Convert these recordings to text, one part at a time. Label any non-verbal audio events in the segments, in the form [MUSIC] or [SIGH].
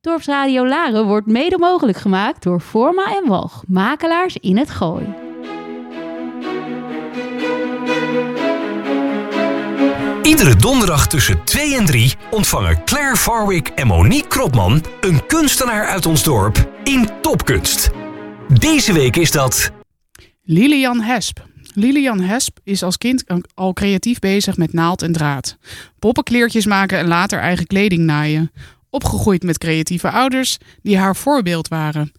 Dorpsradio Laren wordt mede mogelijk gemaakt door Forma en Walg, makelaars in het Gooi. Iedere donderdag tussen 2 en 3 ontvangen Claire Farwick en Monique Kropman een kunstenaar uit ons dorp in Topkunst. Deze week is dat Lilian Hesp. Lilian Hesp is als kind al creatief bezig met naald en draad. Poppenkleertjes maken en later eigen kleding naaien. Opgegroeid met creatieve ouders die haar voorbeeld waren.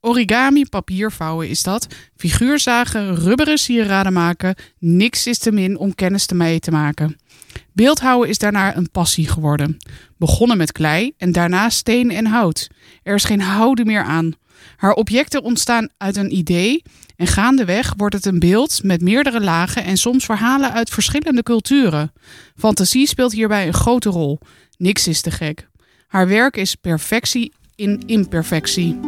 Origami, papiervouwen is dat. Figuurzagen, rubberen sieraden maken. Niks is te min om kennis mee te maken. Beeldhouden is daarna een passie geworden. Begonnen met klei en daarna steen en hout. Er is geen houden meer aan. Haar objecten ontstaan uit een idee en gaandeweg wordt het een beeld met meerdere lagen en soms verhalen uit verschillende culturen. Fantasie speelt hierbij een grote rol. Niks is te gek. Haar werk is perfectie in imperfectie.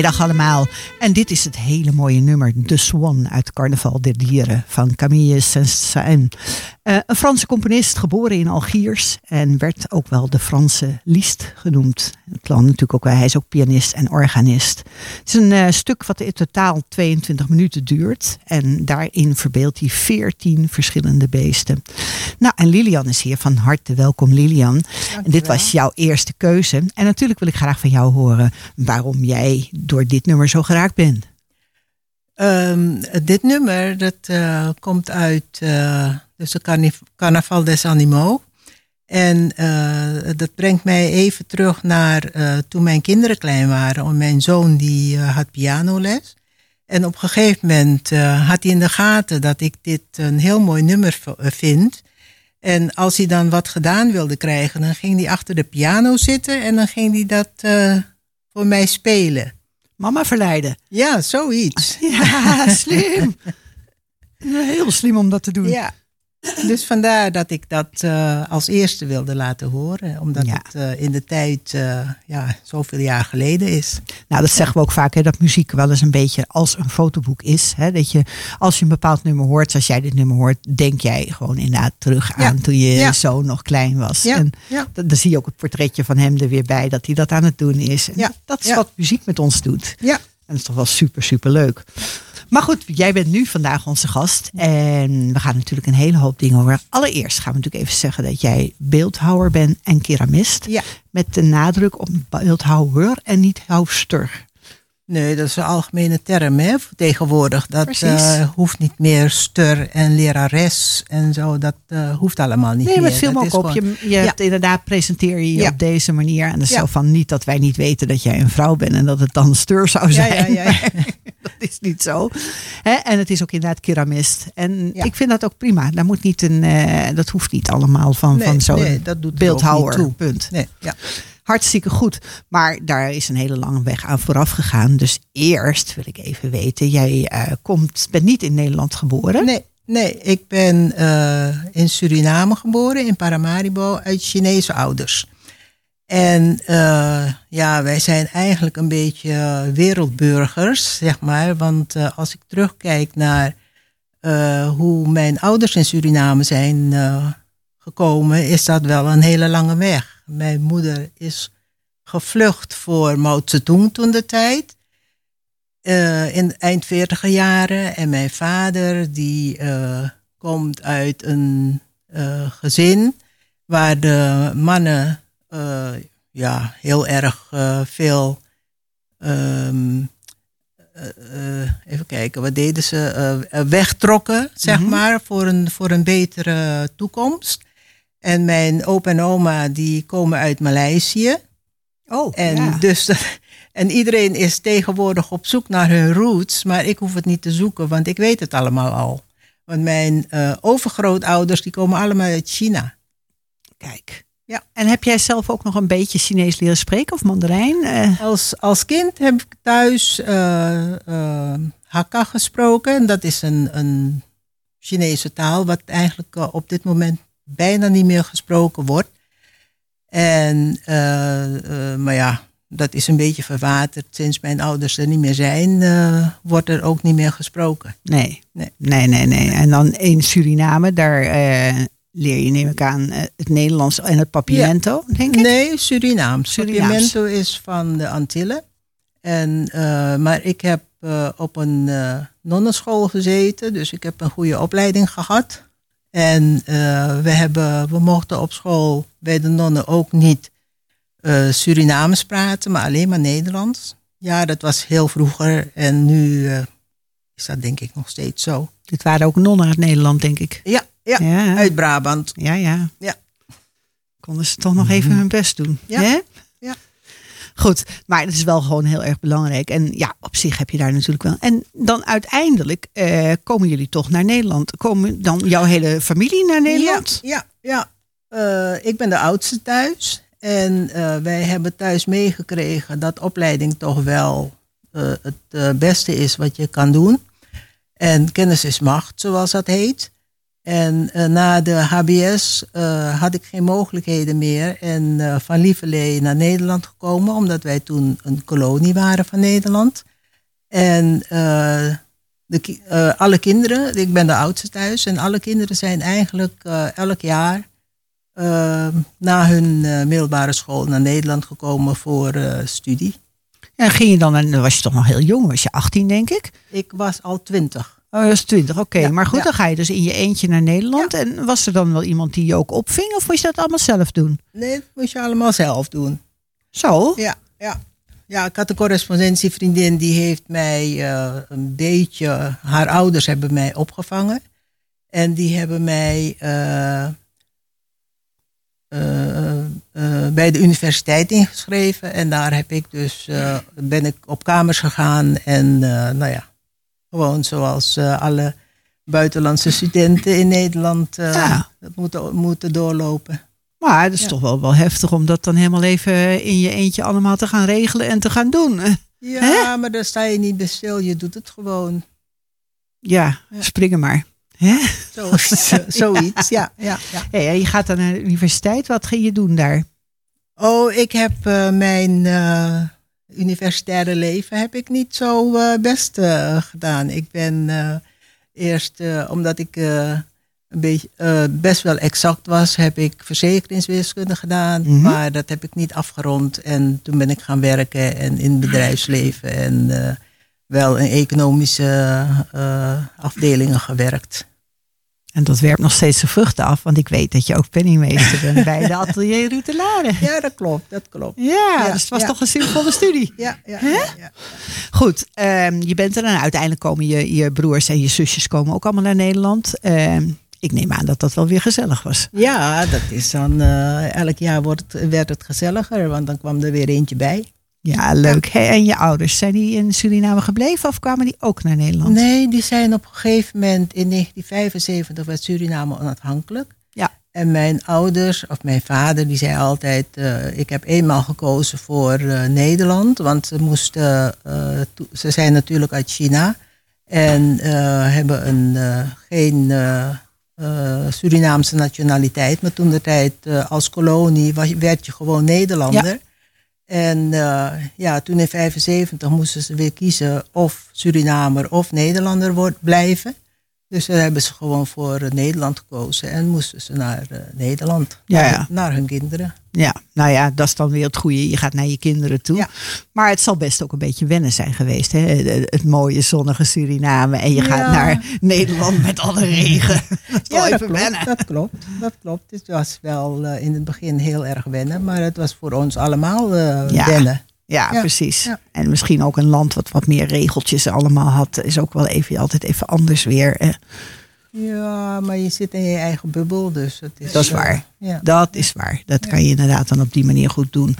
Goedemiddag allemaal. En dit is het hele mooie nummer The Swan uit Carnaval der Dieren van Camille Saint-Saëns. Uh, een Franse componist, geboren in Algiers en werd ook wel de Franse Liszt genoemd. Plan natuurlijk ook, hij is ook pianist en organist. Het is een uh, stuk wat in totaal 22 minuten duurt en daarin verbeeldt hij 14 verschillende beesten. Nou, en Lilian is hier van harte welkom, Lilian. En dit was jouw eerste keuze. En natuurlijk wil ik graag van jou horen waarom jij door dit nummer zo geraakt bent. Um, dit nummer dat uh, komt uit uh, dus de Carnaval des Animaux. En uh, dat brengt mij even terug naar toen mijn kinderen klein waren. Mijn zoon die had pianoles. En op een gegeven moment had hij in de gaten dat ik dit een heel mooi nummer vind. En als hij dan wat gedaan wilde krijgen, dan ging hij achter de piano zitten en dan ging hij dat voor mij spelen. Mama verleiden. Ja, zoiets. Ja, slim. [LAUGHS] Heel slim om dat te doen. Ja. Dus vandaar dat ik dat uh, als eerste wilde laten horen. Omdat ja. het uh, in de tijd uh, ja, zoveel jaar geleden is. Nou, dat zeggen we ook vaak, hè, dat muziek wel eens een beetje als een fotoboek is. Hè, dat je, als je een bepaald nummer hoort, zoals jij dit nummer hoort, denk jij gewoon inderdaad terug aan ja. toen je ja. zo nog klein was. En dan zie je ook het portretje van hem er weer bij, dat hij dat aan het doen is. En dat is wat muziek met ons doet. Ja. En dat is toch wel super, super leuk. Maar goed, jij bent nu vandaag onze gast. En we gaan natuurlijk een hele hoop dingen horen. Allereerst gaan we natuurlijk even zeggen dat jij beeldhouwer bent en keramist. Ja. Met de nadruk op beeldhouwer en niet houster. Nee, dat is een algemene term hè, tegenwoordig. Dat eh, hoeft niet meer stur en lerares en zo. Dat eh, hoeft allemaal niet Nee, meer. maar viel me Dat ook op. gewoon- Je, je hebt inderdaad presenteer je je Ja. op deze manier. En dat is Ja. zo van niet dat wij niet weten dat jij een vrouw bent en dat het dan steur zou zijn. ja, ja, ja. [LAUGHS] [LAUGHS] dat is niet zo. Hè? En het is ook inderdaad keramist. En Ja. ik vind dat ook prima. Daar moet niet een, eh, dat hoeft niet allemaal van, Nee, van zo'n nee, dat doet er beeldhouwer. toe. Punt. Nee, ja. Hartstikke goed. Maar daar is een hele lange weg aan vooraf gegaan. Dus eerst wil ik even weten. Jij eh, komt, bent niet in Nederland geboren. Nee, nee, ik ben eh, in Suriname geboren, in Paramaribo, uit Chinese ouders. En eh, ja, wij zijn eigenlijk een beetje wereldburgers, zeg maar. Want eh, als ik terugkijk naar eh, hoe mijn ouders in Suriname zijn gekomen, is dat wel een hele lange weg. Mijn moeder is gevlucht voor Mao Zedong toen de tijd in eind 40 jaren. En mijn vader, die komt uit een gezin waar de mannen eh, ja, heel erg eh, veel. ehm, eh, even kijken, wat deden ze? Wegtrokken, zeg Mhm. maar, voor een, voor een betere toekomst. En mijn opa en oma, die komen uit Maleisië. Oh, En, ja. dus, en iedereen is tegenwoordig op zoek naar hun roots, maar ik hoef het niet te zoeken, want ik weet het allemaal al. Want mijn overgrootouders die komen allemaal uit China. Kijk. Ja. En heb jij zelf ook nog een beetje Chinees leren spreken of Mandarijn? Eh, Als, als kind heb ik thuis eh, eh, Hakka gesproken. En dat is een, een Chinese taal wat eigenlijk op dit moment bijna niet meer gesproken wordt. En, maar ja, dat is een beetje verwaterd. Sinds mijn ouders er niet meer zijn, wordt er ook niet meer gesproken. nee. Nee. nee, nee, nee. En dan in Suriname, daar leer je neem ik aan eh, het Nederlands en het Papiamento, denk ik. Nee. Surinaams. Papiamento is van de Antillen. En, eh, maar ik heb eh, op een nonnenschool gezeten, dus ik heb een goede opleiding gehad. En we, hebben, we mochten op school bij de nonnen ook niet Surinaams praten, maar alleen maar Nederlands. Ja, dat was heel vroeger en nu is dat denk ik nog steeds zo. Dit waren ook nonnen uit Nederland, denk ik. Ja, ja, Ja, uit Brabant. ja. ja. Ja. Konden ze toch nog even hun best doen. Ja. Hè? Ja. Goed, maar het is wel gewoon heel erg belangrijk. En ja, op zich heb je daar natuurlijk wel. En dan uiteindelijk eh, komen jullie toch naar Nederland. Komen dan jouw hele familie naar Nederland? Ja, ja, ja. Eh, ik ben de oudste thuis. En eh, wij hebben thuis meegekregen dat opleiding toch wel eh, het beste is wat je kan doen. En kennis is macht, zoals dat heet. En eh, na de HBS eh, had ik geen mogelijkheden meer. En eh, van Lieverlee naar Nederland gekomen, omdat wij toen een kolonie waren van Nederland. En de, alle kinderen, ik ben de oudste thuis, en alle kinderen zijn eigenlijk elk jaar na hun middelbare school naar Nederland gekomen voor studie. En ging je dan, en dan was je toch nog heel jong, was je 18 denk ik? Ik was al twintig. Oh, dat is 20, oké. Ja, maar goed, ja. dan ga je dus in je eentje naar Nederland. En was er dan wel iemand die je ook opving? Of moest je dat allemaal zelf doen? Nee, dat moest je allemaal zelf doen. Zo? Ja, ja. Ja, ik had een correspondentievriendin die heeft mij eh, een beetje, haar ouders hebben mij opgevangen. En die hebben mij eh, eh, eh, bij de universiteit ingeschreven. En daar heb ik dus, eh, ben ik op kamers gegaan. En eh, nou ja, gewoon zoals alle buitenlandse studenten in Nederland Ja. dat moeten, moeten doorlopen. Maar het is Ja. toch wel, wel heftig om dat dan helemaal even in je eentje allemaal te gaan regelen en te gaan doen. Ja, maar daar sta je niet bij stil. Je doet het gewoon. Ja, Ja. springen maar. Hè? Zo, [LAUGHS] zoiets, ja, ja, ja. Ja, ja, je gaat dan naar de universiteit. Wat ga je doen daar? Oh, ik heb eh, mijn eh, universitaire leven heb ik niet zo eh, best gedaan. Ik ben eerst, omdat ik een beetje best wel exact was, heb ik verzekeringswiskunde gedaan. Mhm. Maar dat heb ik niet afgerond. En toen ben ik gaan werken en in het bedrijfsleven en wel in economische afdelingen gewerkt. En dat werpt nog steeds zijn vruchten af, want ik weet dat je ook penningmeester bent [LAUGHS] bij de atelier Routelare. Ja, dat klopt, dat klopt. Ja, Ja, dus het was ja. toch een zinvolle studie. Ja, ja, ja. Goed, ehm, je bent er en uiteindelijk komen je, je broers en je zusjes komen ook allemaal naar Nederland. Ehm, ik neem aan dat dat wel weer gezellig was. Ja, dat is dan, eh, elk jaar wordt werd het gezelliger, want dan kwam er weer eentje bij. Ja, leuk. En je ouders, zijn die in Suriname gebleven of kwamen die ook naar Nederland? Nee, die zijn op een gegeven moment in 1975 werd Suriname onafhankelijk. Ja. En mijn ouders, of mijn vader, die zei altijd: eh, Ik heb eenmaal gekozen voor eh, Nederland. Want ze moesten, eh, ze zijn natuurlijk uit China. En hebben een, geen Surinaamse nationaliteit. Maar toen de tijd als kolonie was, werd je gewoon Nederlander. En eh, ja, toen in 75 moesten ze weer kiezen of Surinamer of Nederlander wordt, blijven. Dus daar hebben ze gewoon voor eh, Nederland gekozen en moesten ze naar eh, Nederland, Ja, naar, ja. naar hun kinderen. Ja, nou ja, dat is dan weer het goede. Je gaat naar je kinderen toe. Ja. Maar het zal best ook een beetje wennen zijn geweest. Hè? Het het mooie zonnige Suriname. En je gaat naar Nederland met alle [LAUGHS] regen. Dat [LAUGHS] Ja, dat even klopt, wennen. dat klopt. Dat klopt. Het was wel eh, in het begin heel erg wennen, maar het was voor ons allemaal eh, Ja. wennen. Ja, Ja, precies. ja. En misschien ook een land wat wat meer regeltjes allemaal had. Is ook wel even, altijd even anders weer. hè. Ja, maar je zit in je eigen bubbel, dus het is... Dat is eh, waar. ja. Dat is waar. Dat kan je inderdaad dan op die manier goed doen.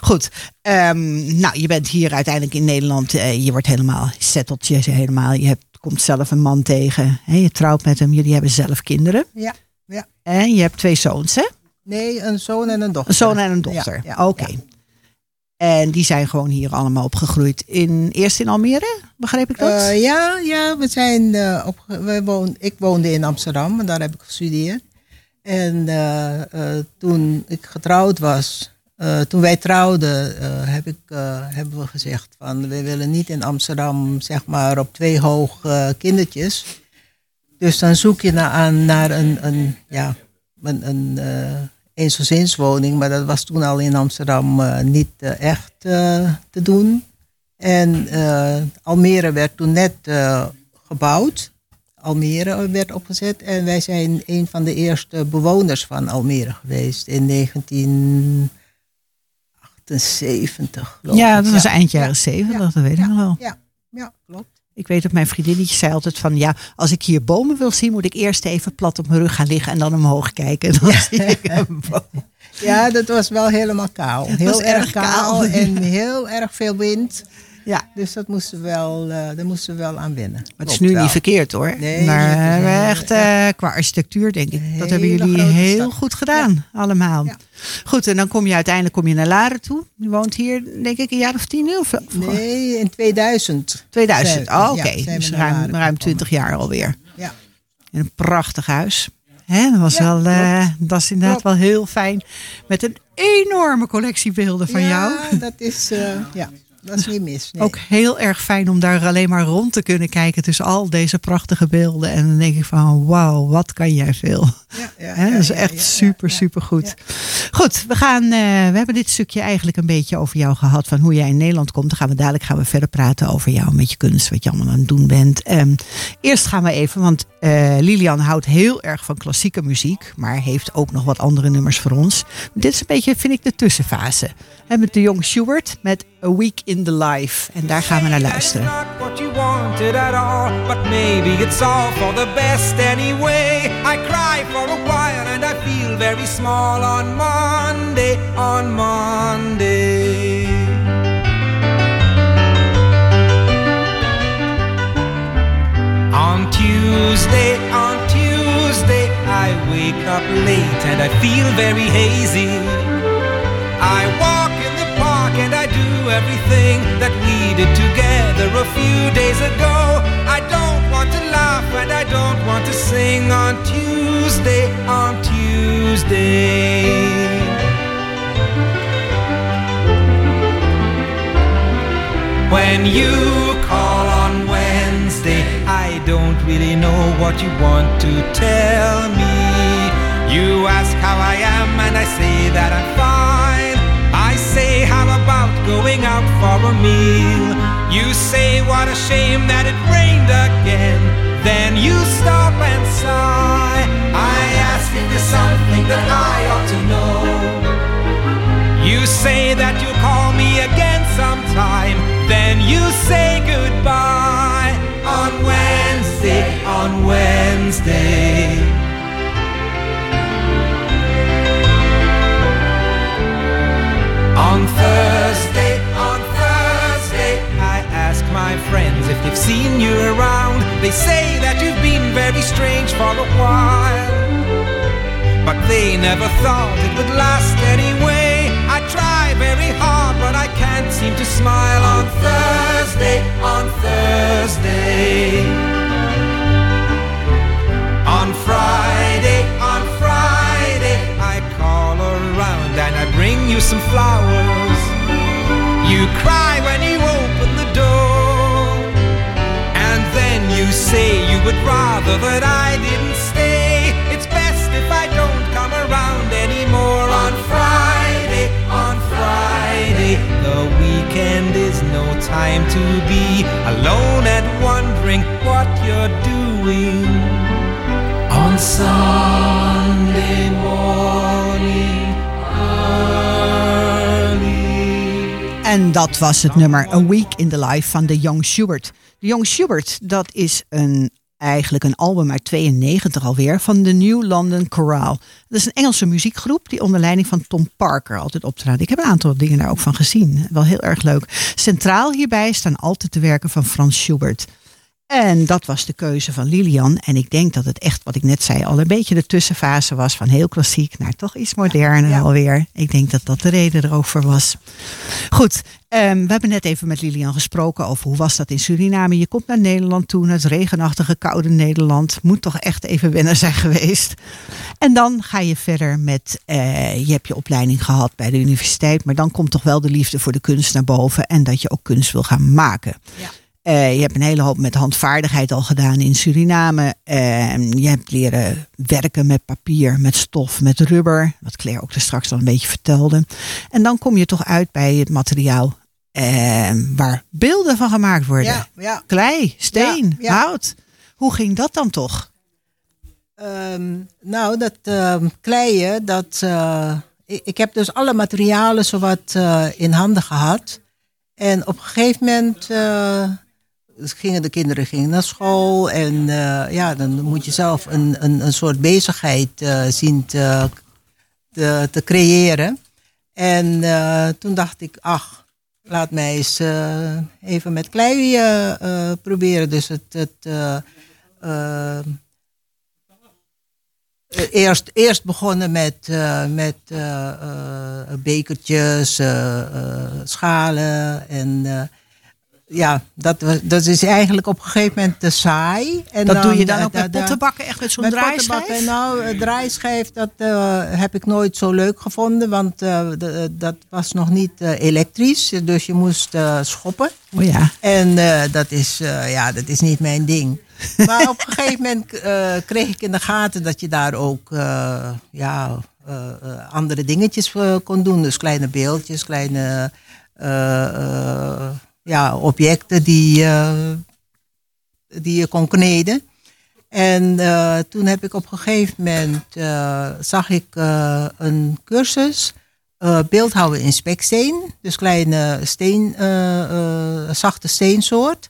Goed. ehm, nou, je bent hier uiteindelijk in Nederland. eh, je wordt helemaal settelt je helemaal. Je hebt, komt zelf een man tegen. Hè, je trouwt met hem. Jullie hebben zelf kinderen. Ja, ja. En je hebt twee zoons, hè? Nee, een zoon en een dochter. Een zoon en een dochter. Ja, ja, Oké. ja. En die zijn gewoon hier allemaal opgegroeid. In, eerst in Almere, begreep ik dat? Eh, ja, ja, we zijn eh, op, we woon, ik woonde in Amsterdam en daar heb ik gestudeerd. En eh, toen ik getrouwd was, toen wij trouwden, heb ik, hebben we gezegd van we willen niet in Amsterdam zeg maar op twee hoog kindertjes. Dus dan zoek je naar, aan, naar een, een, ja, een, een eensgezinswoning, maar dat was toen al in Amsterdam eh, niet eh, echt eh, te doen. En Almere werd toen net gebouwd. Almere werd opgezet en wij zijn een van de eerste bewoners van Almere geweest in 1978. geloof ja, dat was ja. eind jaren Ja. zeventig, Ja. dat weet ik nog wel. Ja, ja, klopt. Ik weet dat mijn vriendinnetje zei altijd van... ja, als ik hier bomen wil zien, moet ik eerst even plat op mijn rug gaan liggen... en dan omhoog kijken. En [LAUGHS] dan zie ik een boom. Ja, dat was wel helemaal kaal. Heel erg erg kaal, kaal, en [LAUGHS] heel erg veel wind. Ja, Dus dat moesten we wel, eh, daar moesten we wel aan wennen. maar het is nu wel. niet verkeerd hoor. Nee, maar echt eh, qua architectuur denk ik. Dat hebben jullie heel goed gedaan, allemaal. Ja. Goed, en dan kom je uiteindelijk kom je naar Laren toe. Je woont hier denk ik een jaar of tien? Of, of- Nee, in 2000. 2000, Zijn- oh, oké. dus ruim, ruim gekomen. 20 jaar alweer. Ja. In een prachtig huis. Hè, dat, was Ja, wel, eh, dat is inderdaad Klopt. wel heel fijn. Met een enorme collectie beelden van ja, jou. dat is, ja, dat is niet mis. Nee. Ook heel erg fijn om daar alleen maar rond te kunnen kijken tussen al deze prachtige beelden. En dan denk ik van wauw, wat kan jij veel. Ja, ja, [LAUGHS] dat is echt super, super goed. Goed, we, gaan, eh, we hebben dit stukje eigenlijk een beetje over jou gehad. Van hoe jij in Nederland komt. Dan gaan we dadelijk gaan we verder praten over jou. Met je kunst, wat je allemaal aan het doen bent. Ehm, eerst gaan we even, want eh, Lilian houdt heel erg van klassieke muziek. Maar heeft ook nog wat andere nummers voor ons. Dit is een beetje, vind ik, de tussenfase. Hè, met de jong Stewart met A Week in in the Life. En daar gaan we naar luisteren. very small on Monday, on Monday. On Tuesday, on Tuesday, I wake up late and I feel very hazy. I walk everything that we did together a few days ago. I don't want to laugh and I don't want to sing on Tuesday, on Tuesday. When you call on Wednesday, I don't really know what you want to tell me. You ask how I am, and I say that I'm fine going out for a meal. You say, What a shame that it rained again. Then you stop and sigh. I ask if there's something that I ought to know. You say that you'll call me again sometime. Then you say goodbye on Wednesday, on Wednesday. They've seen you around. They say that you've been very strange for a while. But they never thought it would last anyway. I try very hard, but I can't seem to smile on Thursday, on Thursday. On Friday, on Friday, I call around and I bring you some flowers. Would rather that I didn't stay. It's best if I don't come around anymore on Friday, on Friday. The weekend is no time to be alone and wondering what you're doing on Sunday morning. En dat was het nummer A Week in the Life van de Young Schubert. De Young Schubert, dat is een, eigenlijk een album uit 92 alweer van de New London Chorale. Dat is een Engelse muziekgroep die onder leiding van Tom Parker altijd optrad. Ik heb een aantal dingen daar ook van gezien. Wel heel erg leuk. Centraal hierbij staan altijd de werken van Frans Schubert. En dat was de keuze van Lilian. En ik denk dat het echt, wat ik net zei, al een beetje de tussenfase was van heel klassiek naar toch iets moderner Ja. alweer. Ik denk dat dat de reden erover was. Goed, ehm, we hebben net even met Lilian gesproken over hoe was dat in Suriname. Je komt naar Nederland toe, naar het regenachtige, koude Nederland. Moet toch echt even wennen zijn geweest. En dan ga je verder met, eh, je hebt je opleiding gehad bij de universiteit. Maar dan komt toch wel de liefde voor de kunst naar boven. En dat je ook kunst wil gaan maken. Ja. Eh, je hebt een hele hoop met handvaardigheid al gedaan in Suriname. Eh, je hebt leren werken met papier, met stof, met rubber. Wat Claire ook er straks al een beetje vertelde. En dan kom je toch uit bij het materiaal eh, waar beelden van gemaakt worden. Ja, ja. Klei, steen, Ja, hout. Hoe ging dat dan toch? Ehm, nou, dat ehm, kleien, dat, eh, ik, ik heb dus alle materialen zowat eh, in handen gehad. En op een gegeven moment dus gingen de kinderen gingen naar school. En eh, ja, dan moet je zelf een, een, een soort bezigheid eh, zien te, te, creëren. En eh, toen dacht ik, ach, laat mij eens even met klei proberen. Dus het... het Eerst, eerst begonnen met, met bekertjes, schalen. En ja, dat, dat is eigenlijk op een gegeven moment te saai. En Dat doe je dan eh, ook met pottenbakken, echt met zo'n draaischijf? Nou, een draaischijf, dat eh, heb ik nooit zo leuk gevonden. Want eh, de- dat was nog niet eh, elektrisch. Dus je moest eh, schoppen. Oh ja. En eh, dat, is, eh, ja, dat is niet mijn ding. [LAUGHS] Maar op een gegeven moment eh, kreeg ik in de gaten dat je daar ook eh, ja, eh, eh, andere dingetjes kon doen. Dus kleine beeldjes, kleine eh, eh, ja, objecten die, eh, die je kon kneden. En eh, toen heb ik op een gegeven moment eh, zag ik een cursus beeldhouden in speksteen. Dus kleine steen, zachte steensoort.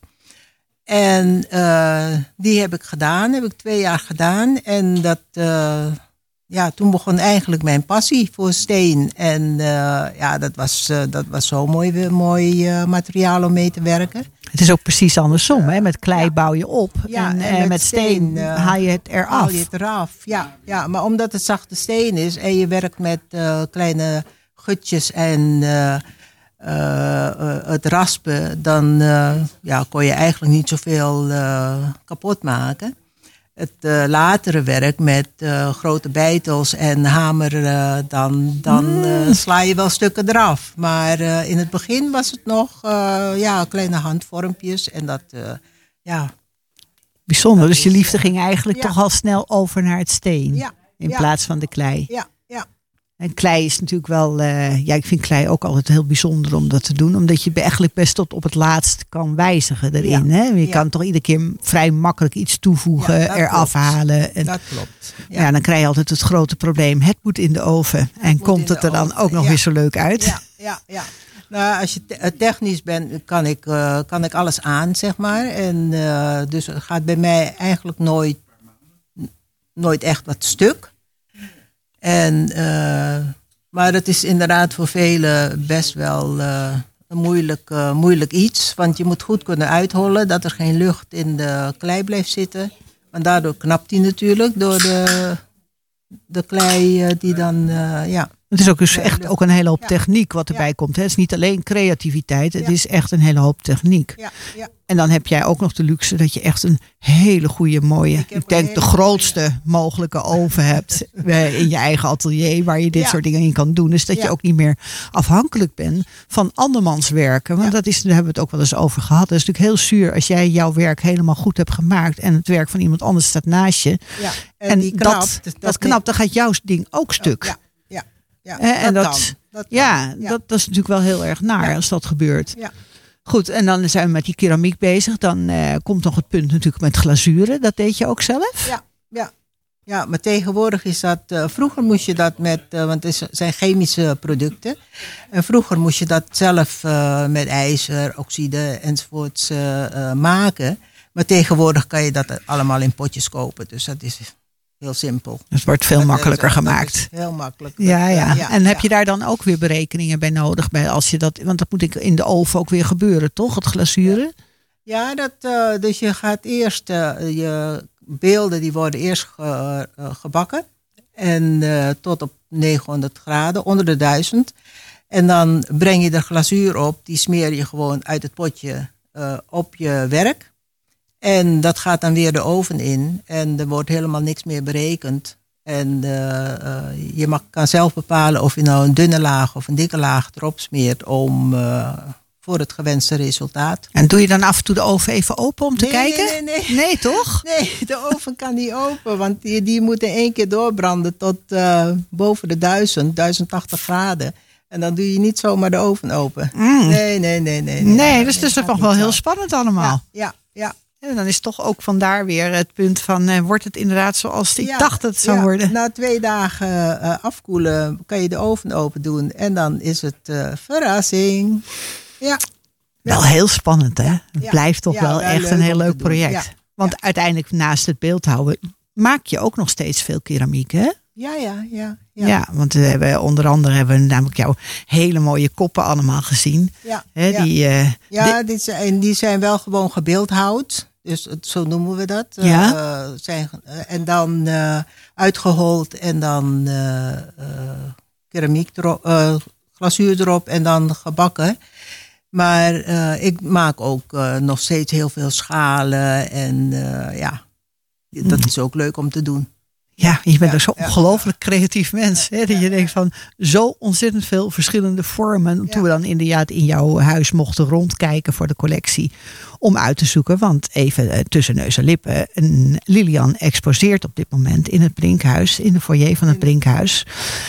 En die heb ik gedaan, heb ik twee jaar gedaan. En dat, ja, toen begon eigenlijk mijn passie voor steen. En eh, ja, dat was, eh, dat was zo mooi, mooi eh, materiaal om mee te werken. Het is ook precies andersom. Hè? Met klei bouw je op. Ja, en, en met, met steen, steen, haal je het eraf. Haal je het eraf, ja, ja. Maar omdat het zachte steen is en je werkt met kleine gutjes en het raspen, dan ja, kon je eigenlijk niet zoveel kapot maken. Het eh, latere werk met eh, grote beitels en hamer, eh, dan, dan eh, sla je wel stukken eraf. Maar in het begin was het nog ja, kleine handvormpjes en dat, ja, Bijzonder. Dus je liefde ging eigenlijk ja. toch al snel over naar het steen. ja, in ja. plaats van de klei. ja, ja. En klei is natuurlijk wel. eh, ja, ik vind klei ook altijd heel bijzonder om dat te doen. Omdat je eigenlijk best tot op het laatst kan wijzigen erin. Ja. Hè? Je Ja. kan toch iedere keer vrij makkelijk iets toevoegen, Ja, eraf klopt. halen. En, Dat klopt. ja. dan krijg je altijd het grote probleem. Het moet in de oven. En komt het er dan oven, ook nog weer zo leuk uit? Ja, ja, ja. Nou, als je eh, technisch bent, kan ik, eh, kan ik alles aan, zeg maar. En dus het gaat bij mij eigenlijk nooit, nooit echt wat stuk. En, eh, maar het is inderdaad voor velen best wel eh, een moeilijk, eh, moeilijk iets. Want je moet goed kunnen uithollen dat er geen lucht in de klei blijft zitten. Want daardoor knapt hij natuurlijk door de, de klei die dan, ja. Het is ook, dus echt lucht. ook een hele hoop techniek wat erbij Ja. komt. Hè. Het is niet alleen creativiteit, het Ja. is echt een hele hoop techniek. Ja, ja. En dan heb jij ook nog de luxe dat je echt een hele goede, mooie, Ik denk de grootste mogelijke oven hebt [LAUGHS] eh, in je eigen atelier waar je dit soort dingen in kan doen. Dus dat je ook niet meer afhankelijk bent van andermans werken. Want dat is, daar hebben we het ook wel eens over gehad. Dat is natuurlijk heel zuur als jij jouw werk helemaal goed hebt gemaakt en het werk van iemand anders staat naast je. ja. En, die dat, dat, knapt, dan gaat jouw ding ook stuk. Ja, en dat- dat. Ja, Ja. Dat, dat is natuurlijk wel heel erg naar Ja. als dat gebeurt. Ja. Goed, en dan zijn we met die keramiek bezig. Dan eh, komt nog het punt natuurlijk met glazuren. Dat deed je ook zelf? Ja, ja. Ja, maar tegenwoordig is dat. eh, vroeger moest je dat met. eh, want het zijn chemische producten. En vroeger moest je dat zelf met ijzer, oxide enzovoorts maken. Maar tegenwoordig kan je dat allemaal in potjes kopen. Dus dat is heel simpel. Het wordt veel Dat, makkelijker is gemaakt. Heel makkelijk. Ja, ja. En heb je daar dan ook weer berekeningen bij nodig? Bij als je dat, want dat moet ik in de oven ook weer gebeuren, toch? Het glazuren? Ja, dat, eh, dus je gaat eerst, eh, je beelden die worden eerst ge- eh, gebakken. En tot op 900 graden, onder de 1000. En dan breng je de glazuur op, die smeer je gewoon uit het potje op je werk. En dat gaat dan weer de oven in. En er wordt helemaal niks meer berekend. En eh, eh, je mag, kan zelf bepalen of je nou een dunne laag of een dikke laag erop smeert om, eh, voor het gewenste resultaat. En doe je dan af en toe de oven even open om te Nee, kijken? nee, nee, nee. Nee, toch? [LAUGHS] Nee, de oven kan niet open, want die, die moet in één keer doorbranden tot boven de 1000, 1080 graden. En dan doe je niet zomaar de oven open. Mm. Nee, nee, nee, nee. Nee, dus het is toch wel heel spannend allemaal. Ja, ja, ja. En dan is toch ook vandaar weer het punt van, eh, wordt het inderdaad zoals ik Ja, dacht dat het zou ja. worden? Na twee dagen eh, afkoelen kan je de oven open doen. En dan is het eh, verrassing. Ja, Wel heel spannend, hè? Het blijft toch wel wel echt een heel leuk project. Want uiteindelijk naast het beeldhouden maak je ook nog steeds veel keramiek, hè? ja, ja, ja. Ja, Ja, want we hebben, onder andere hebben we namelijk jouw hele mooie koppen allemaal gezien. ja, ja. Die, Ja, dit zijn, die zijn wel gewoon gebeeldhouwd. Dus het- zo noemen we dat. Eh, Ja. zijn, eh, en dan eh, uitgehold en dan keramiek erop, glazuur erop en dan gebakken. Maar ik maak ook nog steeds heel veel schalen. En ja, dat is ook leuk om te doen. Ja, je bent Ja, zo'n ja. ongelooflijk creatief mens. Hè? Dat je denkt van zo ontzettend veel verschillende vormen. Toen we dan inderdaad in jouw huis mochten rondkijken voor de collectie. Om uit te zoeken, want even eh, tussen neus en lippen. een Lilian exposeert op dit moment in het Brinkhuis. In de foyer van het Brinkhuis.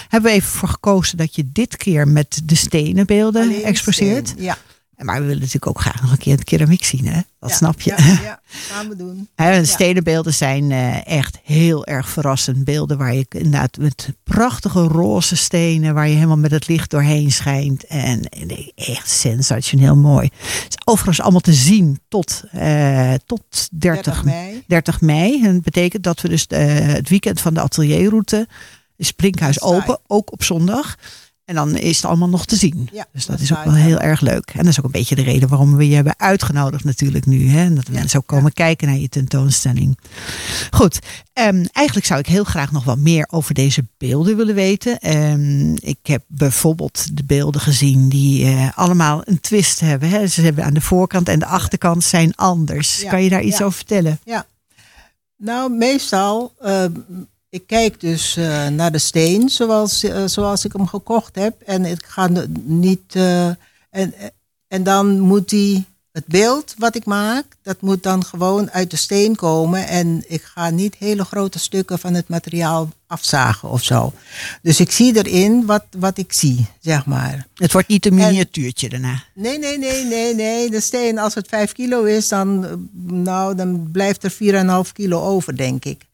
Hebben we even voor gekozen dat je dit keer met de stenen beelden exposeert. Ja, Maar we willen natuurlijk ook graag nog een keer het keramiek zien. Hè? Dat ja, snap je. Ja, ja, gaan we doen. De stedenbeelden zijn eh, echt heel erg verrassend. Beelden waar je inderdaad met prachtige roze stenen, waar je helemaal met het licht doorheen schijnt. En, echt sensationeel mooi. Het is overigens allemaal te zien tot, eh, tot 30, 30 mei. 30 mei. En dat betekent dat we dus eh, het weekend van de atelierroute is Brinkhuis Dat is open, ook op zondag. En dan is het allemaal nog te zien. Ja, Dus dat dat is ook wel heel erg leuk. En dat is ook een beetje de reden waarom we je hebben uitgenodigd natuurlijk nu. Hè? En dat mensen ook komen kijken naar je tentoonstelling. Goed, ehm, eigenlijk zou ik heel graag nog wat meer over deze beelden willen weten. Ehm, ik heb bijvoorbeeld de beelden gezien die eh, allemaal een twist hebben. Hè? Ze hebben aan de voorkant en de achterkant zijn anders. Ja, Kan je daar iets ja. over vertellen? Nou, meestal, eh, ik kijk dus eh, naar de steen zoals, eh, zoals ik hem gekocht heb. En ik ga niet. eh, en, en dan moet die, het beeld wat ik maak, dat moet dan gewoon uit de steen komen. En ik ga niet hele grote stukken van het materiaal afzagen of zo. Dus ik zie erin wat, wat ik zie, zeg maar. Het wordt niet een miniatuurtje daarna. Nee, nee, nee, nee, nee. De steen, als het 5 kilo is, dan, nou, dan blijft er 4,5 kilo over, denk ik.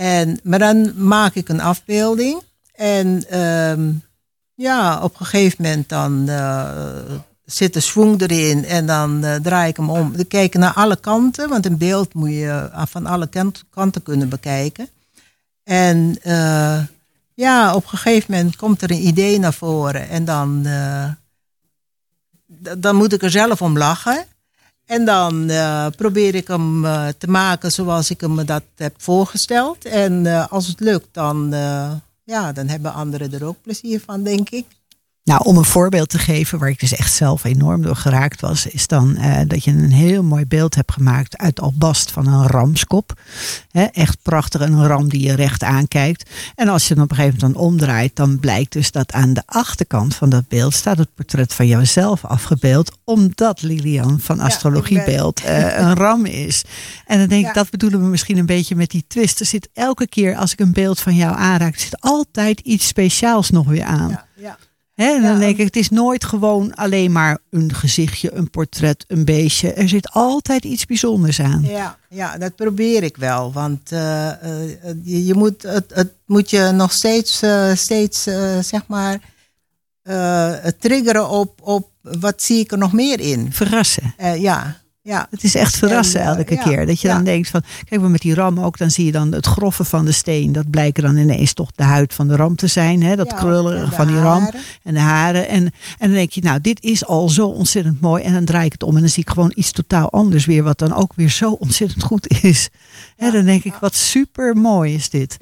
En, maar dan maak ik een afbeelding. En ehm, ja, op een gegeven moment dan eh, zit de swing erin en dan eh, draai ik hem om. We kijken naar alle kanten, want een beeld moet je eh, van alle kant- kanten kunnen bekijken. En ja, op een gegeven moment komt er een idee naar voren en dan, dan moet ik er zelf om lachen. En dan eh, probeer ik hem eh, te maken zoals ik hem dat heb voorgesteld. En eh, als het lukt, dan, ja, dan hebben anderen er ook plezier van, denk ik. Nou, om een voorbeeld te geven waar ik dus echt zelf enorm door geraakt was, is dan eh, dat je een heel mooi beeld hebt gemaakt uit albast van een ramskop. Hè, echt prachtig, een ram die je recht aankijkt. En als je dan op een gegeven moment dan omdraait, dan blijkt dus dat aan de achterkant van dat beeld staat het portret van jouzelf afgebeeld, omdat Lilian van Astrologiebeeld eh, een ram is. En dan denk ik, Ja. dat bedoelen we misschien een beetje met die twist. Er zit elke keer als ik een beeld van jou aanraak, zit altijd iets speciaals nog weer aan. Ja, ja. En dan Ja, denk ik, het is nooit gewoon alleen maar een gezichtje, een portret, een beestje. Er zit altijd iets bijzonders aan. Ja, ja, dat probeer ik wel. Want eh, eh, je, je moet, het, het moet je nog steeds, eh, steeds zeg maar, triggeren op, op wat zie ik er nog meer in. Verrassen. Ja, ja. Het is echt verrassen En, eh, elke ja, keer. Dat je ja. dan denkt van, kijk maar met die ram ook, dan zie je dan het grove van de steen. Dat blijken dan ineens toch de huid van de ram te zijn. Hè? Dat Ja, en de van die ram haren. en de haren. En, en dan denk je, nou dit is al zo ontzettend mooi. En dan draai ik het om en dan zie ik gewoon iets totaal anders weer. Wat dan ook weer zo ontzettend goed is. Hè, dan denk ik, wat super mooi is dit.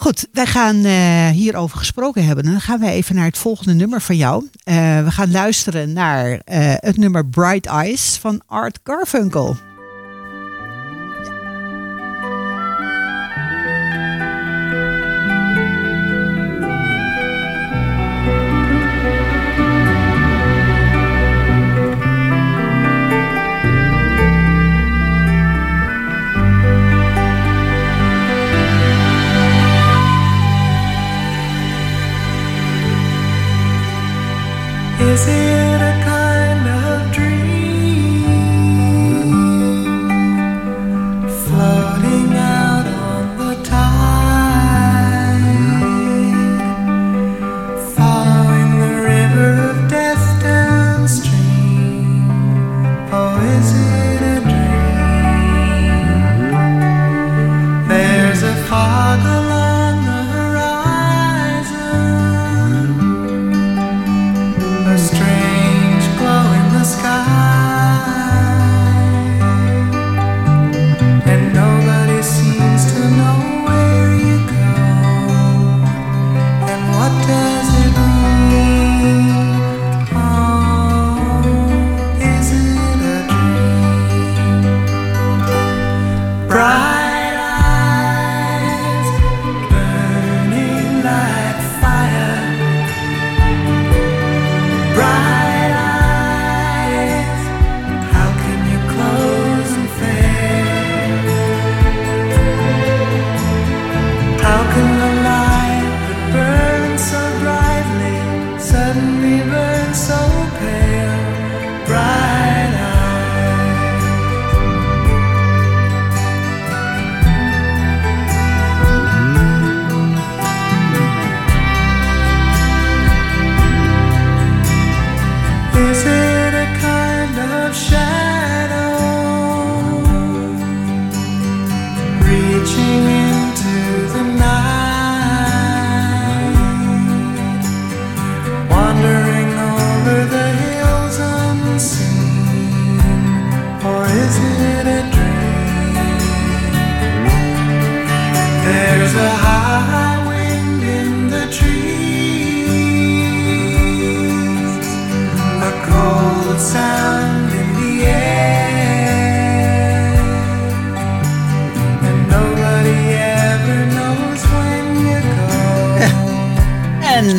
Goed, wij gaan eh, hierover gesproken hebben. Dan gaan we even naar het volgende nummer van jou. Eh, we gaan luisteren naar eh, het nummer Bright Eyes van Art Garfunkel. Is it